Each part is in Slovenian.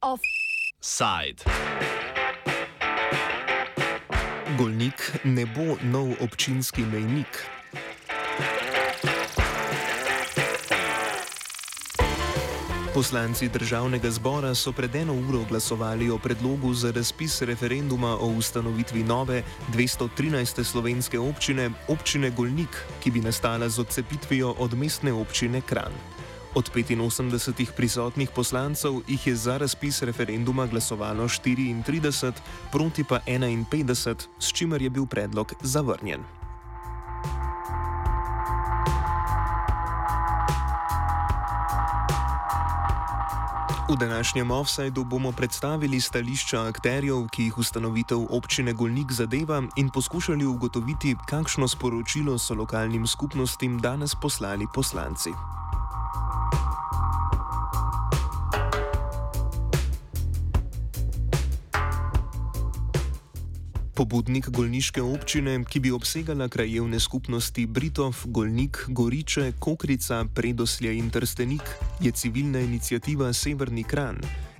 Offside. Golnik ne bo nov občinski mejnik. Poslanci državnega zbora so pred eno uro glasovali o predlogu za razpis referenduma o ustanovitvi nove 213. slovenske občine, občine Golnik, ki bi nastala z odcepitvijo od mestne občine Kran. Od 85 prisotnih poslancev jih je za razpis referenduma glasovalo 34, proti pa 51, s čimer je bil predlog zavrnjen. V današnjem offsajdu bomo predstavili stališča akterjev, ki jih ustanovitev občine Golnik zadeva, in poskušali ugotoviti, kakšno sporočilo so lokalnim skupnostim danes poslali poslanci. Pobudnik Golniške občine, ki bi obsegala krajevne skupnosti Britov, Golnik, Goriče, Kokrica, Predoslje in Trstenik, je civilna inicijativa Severni Kran.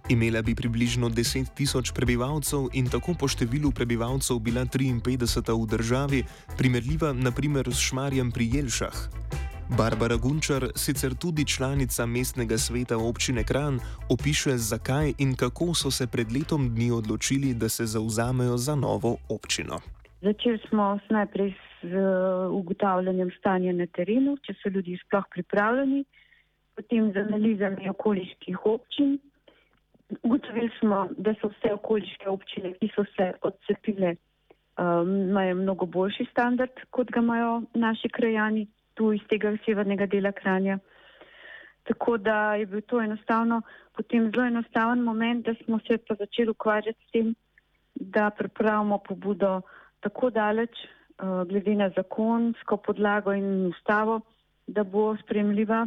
Imela bi približno 10 tisoč prebivalcev in tako po številu prebivalcev bila 53. v državi, primerljiva naprimer s Šmarjem pri Jelšah. Barbara Gunčar, sicer tudi članica mestnega sveta občine Kran, opiše, zakaj in kako so se pred letom dni odločili, da se zauzamejo za novo občino. Začeli smo najprej z ugotavljanjem stanja na terenu, če so ljudje sploh pripravljeni, potem z analizami okoliških občin. Ugotovili smo, da so vse okoliške občine, ki so se odcepile, um, imajo mnogo boljši standard, kot ga imajo naši krajani tu iz tega severnega dela Kranja. Tako da je bil to enostavno potem zelo enostaven moment, da smo se pa začeli ukvarjati s tem, da pripravimo pobudo tako daleč, uh, glede na zakonsko podlago in ustavo, da bo spremljiva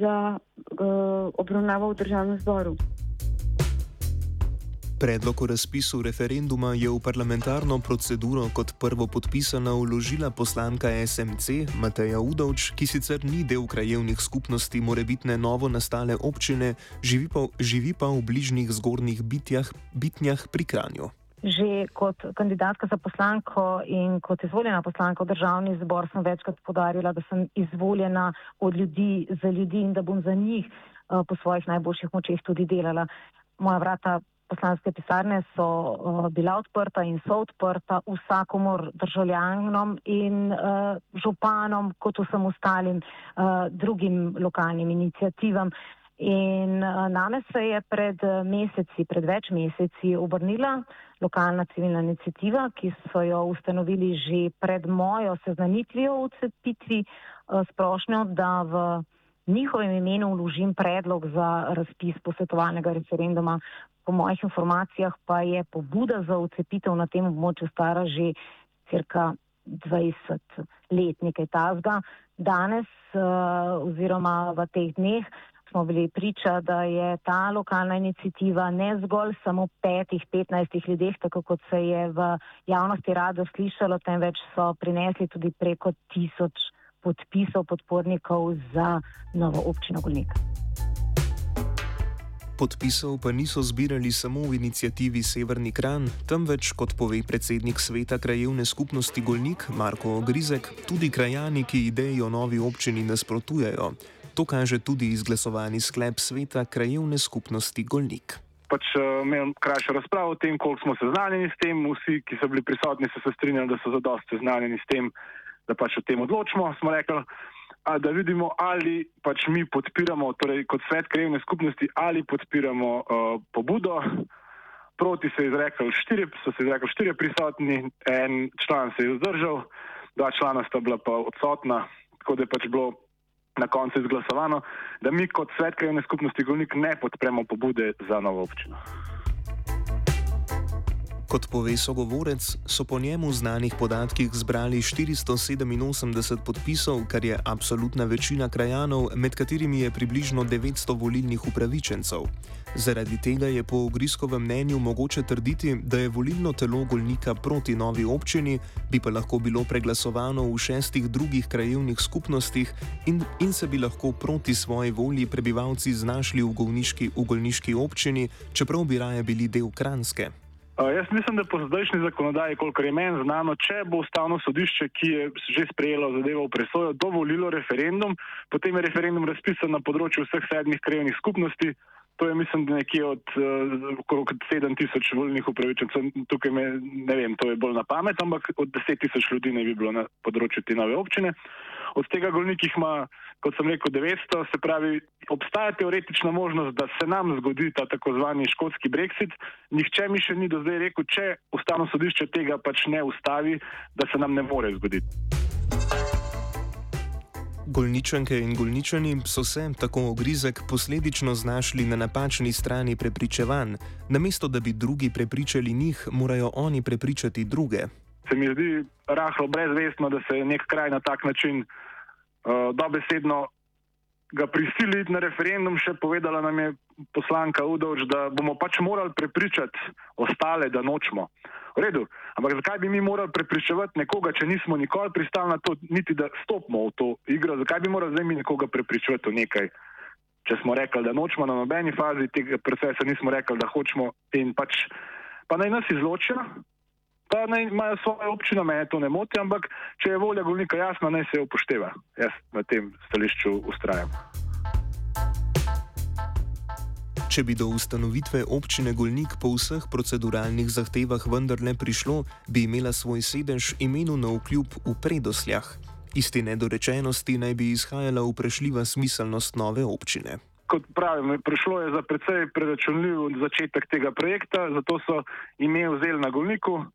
za uh, obravnavo v državnem zboru. Predlog o razpisu referenduma je v parlamentarno proceduro kot prvo podpisana vložila poslanka SMC Mateja Udovč, ki sicer ni del krajevnih skupnosti morebitne novo nastale občine, živi pa, živi pa v bližnjih zgornjih bitjah, bitnjah pri Kranju. Že kot kandidatka za poslanko in kot izvoljena poslanka v državni zbor sem večkrat podarila, da sem izvoljena od ljudi za ljudi in da bom za njih uh, po svojih najboljših močeh tudi delala. Moja vrata poslanske pisarne so uh, bila odprta in so odprta vsakomor državljanom in uh, županom, kot vsem ostalim uh, drugim lokalnim iniciativam. In uh, name se je pred meseci, pred več meseci obrnila lokalna civilna inicijativa, ki so jo ustanovili že pred mojo seznanitvijo v cepitvi uh, sprošnjo, da v njihovem imenu vložim predlog za razpis posvetovalnega referenduma po mojih informacijah pa je pobuda za ucepitev na tem območju stara že cirka 20 let, nekaj tazga. Danes oziroma v teh dneh smo bili priča, da je ta lokalna inicijativa ne zgolj samo petih, petnajstih ljudeh, tako kot se je v javnosti rado slišalo, temveč so prinesli tudi preko tisoč podpisov podpornikov za novo občino Golnik. Podpisov pa niso zbirali samo v inicijativi Severni Kran, temveč, kot pove predsednik sveta krajevne skupnosti Golnik Marko Ogrizek, tudi krajani, ki ideji o novi občini nasprotujejo. To kaže tudi izglasovani sklep sveta krajevne skupnosti Golnik. Pač uh, imel krajšo razpravo o tem, koliko smo seznanjeni s tem. Vsi, ki so bili prisotni, so se strinjali, da so zadosti seznanjeni s tem, da pač o tem odločimo. Smo rekli, da vidimo, ali pač mi podpiramo, torej kot svet krajevne skupnosti, ali podpiramo uh, pobudo. Proti se je izrekel štiri, so se izrekli štiri prisotni, en član se je vzdržal, dva člana sta bila pa odsotna, tako da je pač bilo na koncu izglasovano, da mi kot svet krajevne skupnosti Golnik ne podpremo pobude za novo občino. Kot pove sogovorec, so po njemu znanih podatkih zbrali 487 podpisov, kar je absolutna večina krajanov, med katerimi je približno 900 volilnih upravičencev. Zaradi tega je po ogriskovem mnenju mogoče trditi, da je volilno telo Golnika proti novi občini, bi pa lahko bilo preglasovano v šestih drugih krajevnih skupnostih in, in se bi lahko proti svoji volji prebivalci znašli v, golniški, v Golniški občini, čeprav bi raje bili del Kranske. Uh, jaz mislim, da po zdajšnji zakonodaji, kolikor je meni znano, če bo ustavno sodišče, ki je že sprejelo zadevo v presojo, dovolilo referendum, potem je referendum razpisan na področju vseh sedmih krajevnih skupnosti. To je, mislim, nekje od uh, okrog 7000 volilnih upravičencev. Tukaj me, ne vem, to je bolj na pamet, ampak od 10 tisoč ljudi ne bi bilo na področju te nove občine. Od tega golnikih ima, kot sem rekel, 900, se pravi, obstaja teoretična možnost, da se nam zgodi ta tako zvani škotski brexit. Nihče mi še ni do zdaj rekel, če ustavno sodišče tega pač ne ustavi, da se nam ne more zgoditi. Golničanke in golničani so se, tako ogrizek, posledično znašli na napačni strani prepričevanj. Namesto da bi drugi prepričali njih, morajo oni prepričati druge. Se mi zdi rahlo brezvestno, da se nek kraj na tak način uh, dobesedno ga prisili na referendum. Še povedala nam je poslanka Udovč, da bomo pač morali prepričati ostale, da nočemo. V redu, ampak zakaj bi mi morali prepričevati nekoga, če nismo nikoli pristali na to, niti da stopimo v to igro? Zakaj bi morali zdaj mi nekoga prepričevati v nekaj? Če smo rekli, da nočemo na nobeni fazi tega procesa, nismo rekli, da hočemo in pač pa naj nas izločijo, pa naj imajo svojo občino, me to ne moti, ampak če je volja golnika jasna, naj se jo upošteva. Jaz na tem stališču ustrajam. Če bi do ustanovitve občine Golnik po vseh proceduralnih zahtevah vendar ne prišlo, bi imela svoj sedež imenu na vkljub v predosljah. Iz te nedorečenosti naj bi izhajala vprašljiva smiselnost nove občine. Kot pravim, prišlo je za precej preračunljiv začetek tega projekta, zato so ime vzeli na Golniku,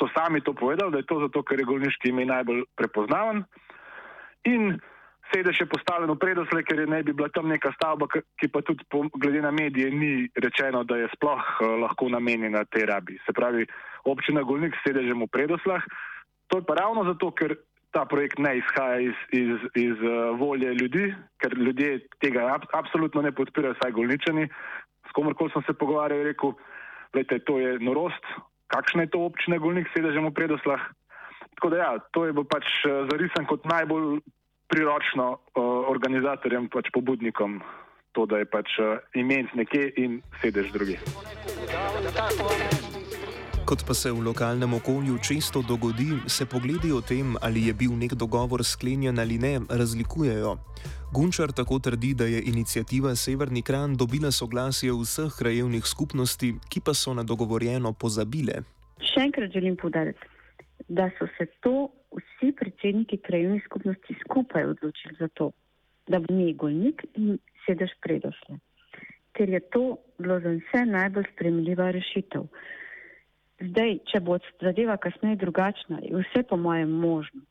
so sami to povedali, da je to zato, ker je Golniški ime najbolj prepoznaven. In sedež je postavljen v predosle, ker je ne bi bila tam neka stavba, ki pa tudi po, glede na medije ni rečeno, da je sploh uh, lahko namenjena tej rabi. Se pravi, občina Golnik s sedežem v predoslah. To je pa ravno zato, ker ta projekt ne izhaja iz, iz, iz uh, volje ljudi, ker ljudje tega ab, absolutno ne podpirajo, saj Golničani. S komorkoli sem se pogovarjal, je rekel, da to je norost, kakšna je to občina Golnik s sedežem v predoslah. Tako da ja, to je bo pač uh, zarisan kot najbolj priročno uh, organizatorjem, pač pobudnikom, to, da je pač uh, imenc nekje in sedež druge. Kot pa se v lokalnem okolju često dogodi, se pogledi o tem, ali je bil nek dogovor sklenjen ali ne, razlikujejo. Gunčar tako trdi, da je inicijativa Severni Kran dobila soglasje vseh krajevnih skupnosti, ki pa so na dogovorjeno pozabile. Še enkrat želim podariti, da so se to vsi predsedniki krajevnih skupnosti skupaj odločili za to, da bo mi golnik in sedež predošle. Ker je to bilo za vse najbolj spremljiva rešitev. Zdaj, če bo zadeva kasneje drugačna, je vse po mojem možno,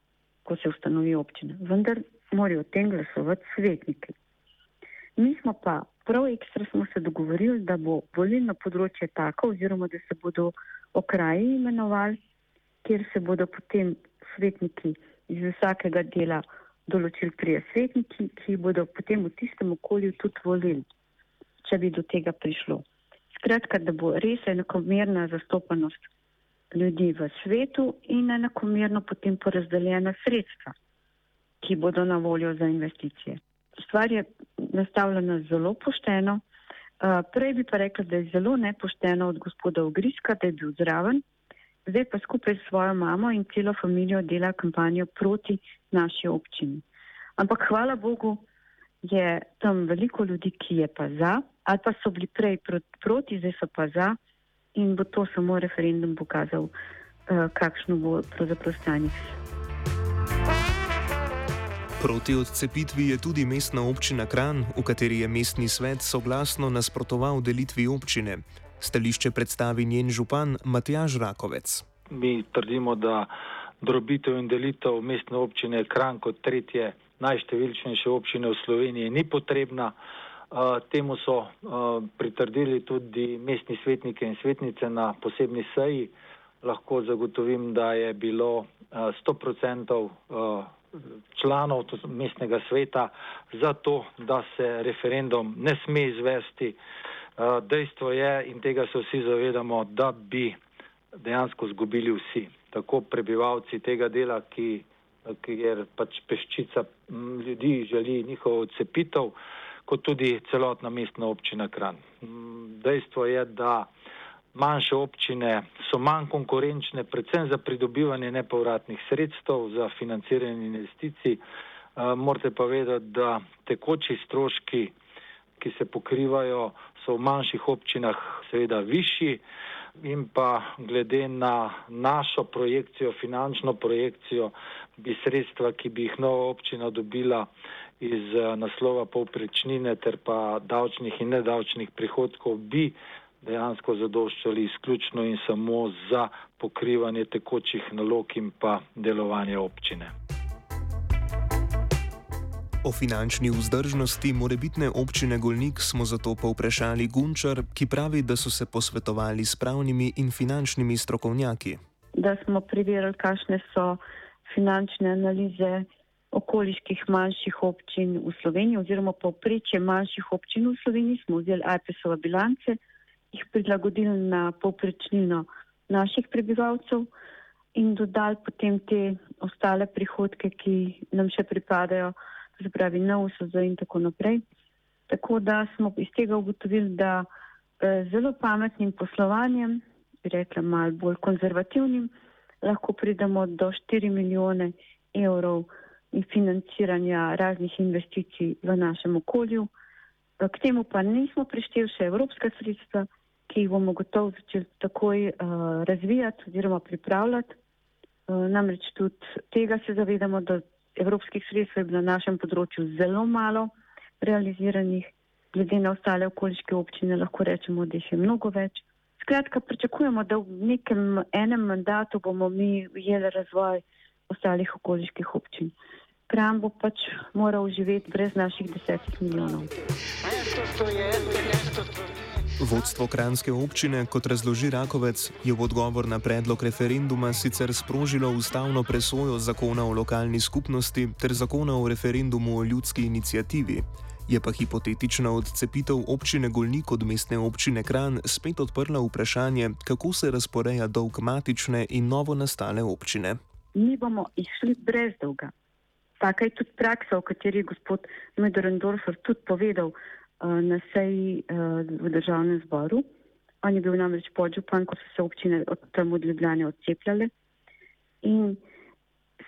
ko se ustanovi občina, vendar morajo o tem glasovati svetniki. Mi smo pa prav ekstra smo se dogovorili, da bo volilno področje tako oziroma da se bodo okraji imenovali, kjer se bodo potem svetniki iz vsakega dela določili trije svetniki, ki bodo potem v tistem okolju tudi volili, če bi do tega prišlo. Skratka, da bo res enakomerna zastopanost ljudi v svetu in enakomerno potem porazdeljena sredstva, ki bodo na voljo za investicije. Stvar je nastavljena zelo pošteno. Uh, prej bi pa rekla, da je zelo nepošteno od gospoda Ogriska, da je bil zraven, zdaj pa skupaj s svojo mamo in celo familijo dela kampanjo proti naši občini. Ampak hvala Bogu je tam veliko ljudi, ki je pa za, ali pa so bili prej proti, zdaj so pa za in bo to samo referendum pokazal, uh, kakšno bo pravzaprav stanje. Proti odcepitvi je tudi mestna občina Kran, v kateri je mestni svet soglasno nasprotoval delitvi občine. Stališče predstavi njen župan Matjaž Rakovec. Mi trdimo, da drobitev in delitev mestne občine Kran kot tretje najštevilčnejše občine v Sloveniji ni potrebna. Temu so pritrdili tudi mestni svetniki in svetnice na posebni seji. Lahko zagotovim, da je bilo 100% članov mestnega sveta za to, da se referendum ne sme izvesti. Dejstvo je, in tega se vsi zavedamo, da bi dejansko zgubili vsi, tako prebivalci tega dela, ki, kjer pač peščica ljudi želi njihovo odcepitev, kot tudi celotna mestna občina Kran. Dejstvo je, da manjše občine so manj konkurenčne, predvsem za pridobivanje nepovratnih sredstev, za financiranje investicij. Morate pa vedeti, da tekoči stroški, ki se pokrivajo, so v manjših občinah seveda višji in pa glede na našo projekcijo, finančno projekcijo, bi sredstva, ki bi jih nova občina dobila iz naslova povprečnine ter pa davčnih in nedavčnih prihodkov, bi dejansko zadoščali izključno in samo za pokrivanje tekočih nalog in pa delovanje občine. O finančni vzdržnosti morebitne občine Golnik smo zato povprašali Gunčar, ki pravi, da so se posvetovali s pravnimi in finančnimi strokovnjaki. Da smo preverili, kakšne so finančne analize okoliških manjših občin v Sloveniji oziroma povprečje manjših občin v Sloveniji, smo vzeli IPS-ove bilance jih prilagodili na povprečnino naših prebivalcev in dodali potem te ostale prihodke, ki nam še pripadajo, se pravi NOVSZ in tako naprej. Tako da smo iz tega ugotovili, da eh, zelo pametnim poslovanjem, bi rekla malo bolj konzervativnim, lahko pridemo do 4 milijone evrov in financiranja raznih investicij v našem okolju. K temu pa nismo prišteli še evropska sredstva, ki jih bomo gotovo začeli takoj uh, razvijati oziroma pripravljati. Uh, namreč tudi tega se zavedamo, da evropskih sredstev je bilo na našem področju zelo malo realiziranih, glede na ostale okoliške občine lahko rečemo, da jih je mnogo več. Skratka, pričakujemo, da v nekem enem mandatu bomo mi ujeli razvoj ostalih okoliških občin. Kram bo pač moral živeti brez naših desetih milijonov. Mesto, to je, mesto, to je. Vodstvo Kranske občine, kot razloži Rakovec, je v odgovor na predlog referenduma sicer sprožilo ustavno presojo zakona o lokalni skupnosti ter zakona o referendumu o ljudski inicijativi. Je pa hipotetična odcepitev občine Golnik od mestne občine Kran spet odprla vprašanje, kako se razporeja dolg matične in novo nastale občine. Mi bomo išli brez dolga. Taka je tudi praksa, o kateri je gospod Medorendorfer tudi povedal. Eh, na seji eh, v državnem zboru. On je bil namreč podžupan, ko so se občine od tam od Ljubljane odcepljale in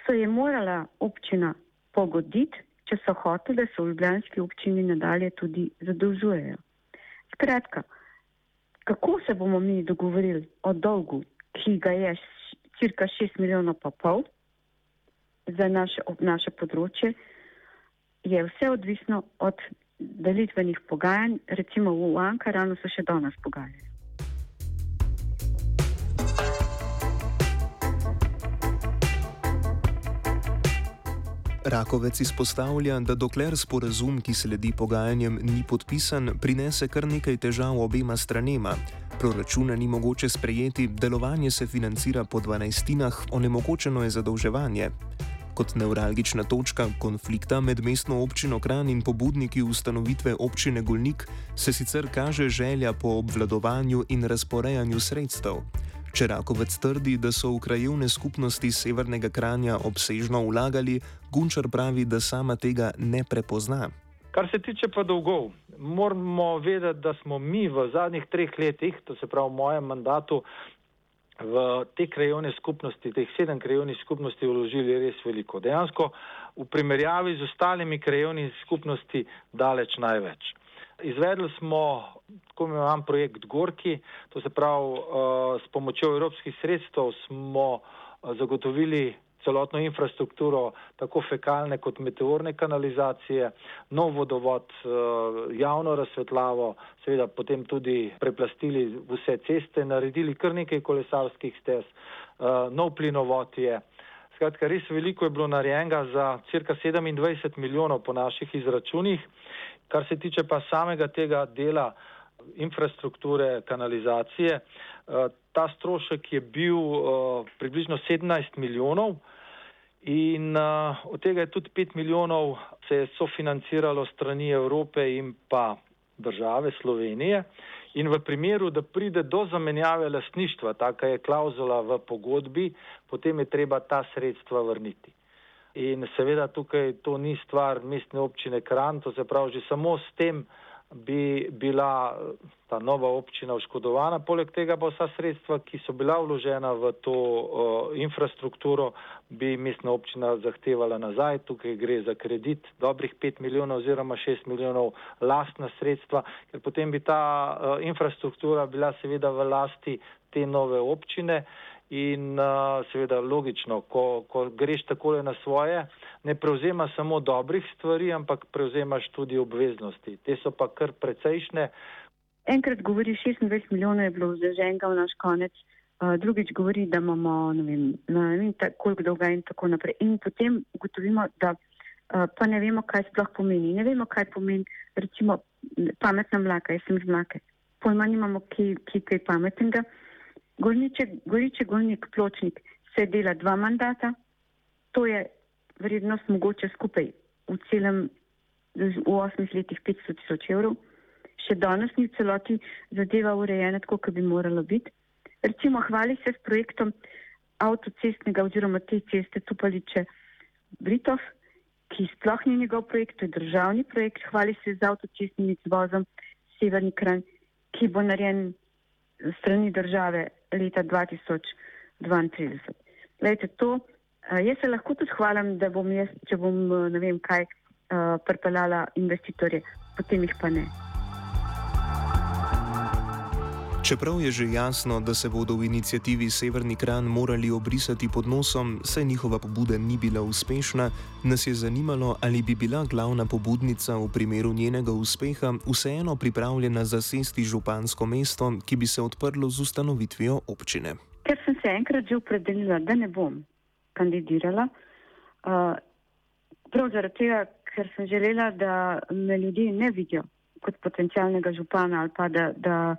se je morala občina pogoditi, če so hoteli, da se v Ljubljanski občini nadalje tudi zadolžujejo. Skratka, kako se bomo mi dogovorili o dolgu, ki ga je cirka 6 milijonov pa pol za naše, naše področje, je vse odvisno od delitvenih pogajanj, recimo v Ankaranu so še danes pogajali. Rakovec izpostavlja, da dokler sporazum, ki sledi pogajanjem, ni podpisan, prinese kar nekaj težav obema stranema. Proračuna ni mogoče sprejeti, delovanje se financira po dvanajstinah, onemogočeno je zadolževanje. Kot nevralgična točka konflikta med mestno občino Kran in pobudniki ustanovitve občine Golnik se sicer kaže želja po obvladovanju in razporejanju sredstev. Če Rakovec trdi, da so v krajevne skupnosti severnega Kranja obsežno vlagali, Gunčar pravi, da sama tega ne prepozna. Kar se tiče pa dolgov, moramo vedeti, da smo mi v zadnjih treh letih, to se pravi v mojem mandatu, v te krajovne skupnosti, teh sedem krajovnih skupnosti, vložili res veliko. Dejansko v primerjavi z ostalimi krajovnimi skupnosti daleč največ. Izvedli smo tako imenovan projekt Gorki, to se pravi uh, s pomočjo evropskih sredstev smo uh, zagotovili celotno infrastrukturo, tako fekalne kot meteorne kanalizacije, nov vodovod, eh, javno razsvetljavo, seveda potem tudi preplastili vse ceste, naredili kar nekaj kolesarskih stez, eh, nov plinovod je. Skratka, res veliko je bilo narejenega za cirka 27 milijonov po naših izračunih. Kar se tiče pa samega tega dela infrastrukture, kanalizacije, eh, ta strošek je bil približno 17 milijonov in eh, od tega je tudi 5 milijonov se je sofinanciralo strani Evrope in pa države Slovenije. In v primeru, da pride do zamenjave lasništva, taka je klauzula v pogodbi, potem je treba ta sredstva vrniti. In seveda tukaj to ni stvar mestne občine Kran, to se pravi že samo s tem, bi bila ta nova občina oškodovana. Poleg tega pa vsa sredstva, ki so bila vložena v to uh, infrastrukturo, bi mestna občina zahtevala nazaj. Tukaj gre za kredit dobrih 5 milijonov oziroma 6 milijonov lastna sredstva, ker potem bi ta uh, infrastruktura bila seveda v lasti te nove občine. In uh, seveda logično, ko, ko greš takole na svoje, ne prevzema samo dobrih stvari, ampak prevzemaš tudi obveznosti. Te so pa kar precejšne. Enkrat govori 26 milijonov je bilo vzdrženega v naš konec, uh, drugič govori, da imamo ne vem, ne vem koliko dolga in tako naprej. In potem ugotovimo, da uh, pa ne vemo, kaj sploh pomeni. Ne vemo, kaj pomeni recimo pametna mlaka, jaz sem z mlake. Pojma nimamo, ki je kaj pametnega. Gorniče, Goriče Golnik Pločnik se dela dva mandata, to je vrednost mogoče skupaj v celem, v osmih letih 500 tisoč evrov. Še danes ni v celoti zadeva urejena tako, kot bi moralo biti. Recimo hvali se s projektom avtocestnega oziroma te ceste Tupaliče Britov, ki sploh ni njegov projekt, to je državni projekt, hvali se z avtocestnim izvozom Severni Kranj, ki bo narejen strani države leta 2032. Lejte, to, eh, jaz se lahko tudi hvalim, da bom jaz, če bom eh, ne vem kaj, uh, pripeljala investitorje, potem jih pa ne. Čeprav je že jasno, da se bodo v inicijativi Severni Kran morali obrisati pod nosom, saj njihova pobuda ni bila uspešna, nas je zanimalo, ali bi bila glavna pobudnica v primeru njenega uspeha vseeno pripravljena zasesti župansko mesto, ki bi se odprlo z ustanovitvijo občine. Ker sem se enkrat že opredelila, da ne bom kandidirala, uh, prav zaradi tega, ker sem želela, da me ljudje ne vidijo kot potencialnega župana ali pa da. da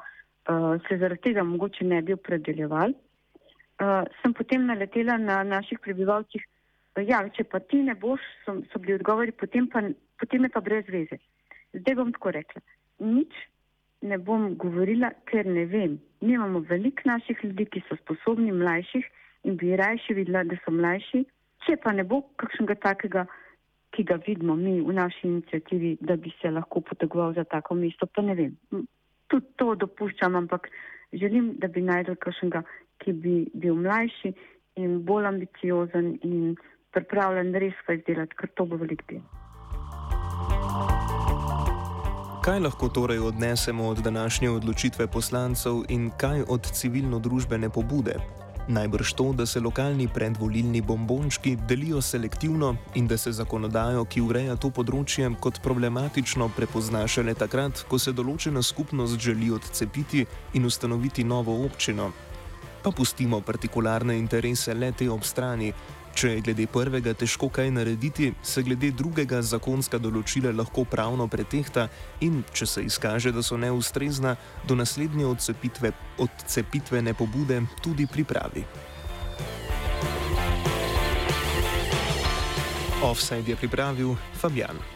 uh, se zaradi tega mogoče ne bi opredeljeval. Uh, sem potem naletela na naših prebivalcih, uh, ja, če pa ti ne boš, so, so bili odgovori, potem, pa, potem je pa brez veze. Zdaj bom tako rekla, nič ne bom govorila, ker ne vem. Mi imamo veliko naših ljudi, ki so sposobni, mlajših in bi rajši videla, da so mlajši. Če pa ne bo kakšnega takega, ki ga vidimo mi v naši inicijativi, da bi se lahko potegoval za tako mesto, pa ne vem tudi to dopuščam, ampak želim, da bi najdel kakšnega, ki bi bil mlajši in bolj ambiciozen in pripravljen res kaj izdelati, ker to bo velik del. Kaj lahko torej odnesemo od današnje odločitve poslancev in kaj od civilno-družbene pobude? Najbrž to, da se lokalni predvolilni bombončki delijo selektivno in da se zakonodajo, ki ureja to področje, kot problematično prepozna šele takrat, ko se določena skupnost želi odcepiti in ustanoviti novo občino. Pa pustimo partikularne interese le te ob strani, Če je glede prvega težko kaj narediti, se glede drugega zakonska določila lahko pravno pretehta in, če se izkaže, da so neustrezna, do naslednje odcepitve, odcepitvene pobude tudi pripravi. Offside je pripravil Fabian.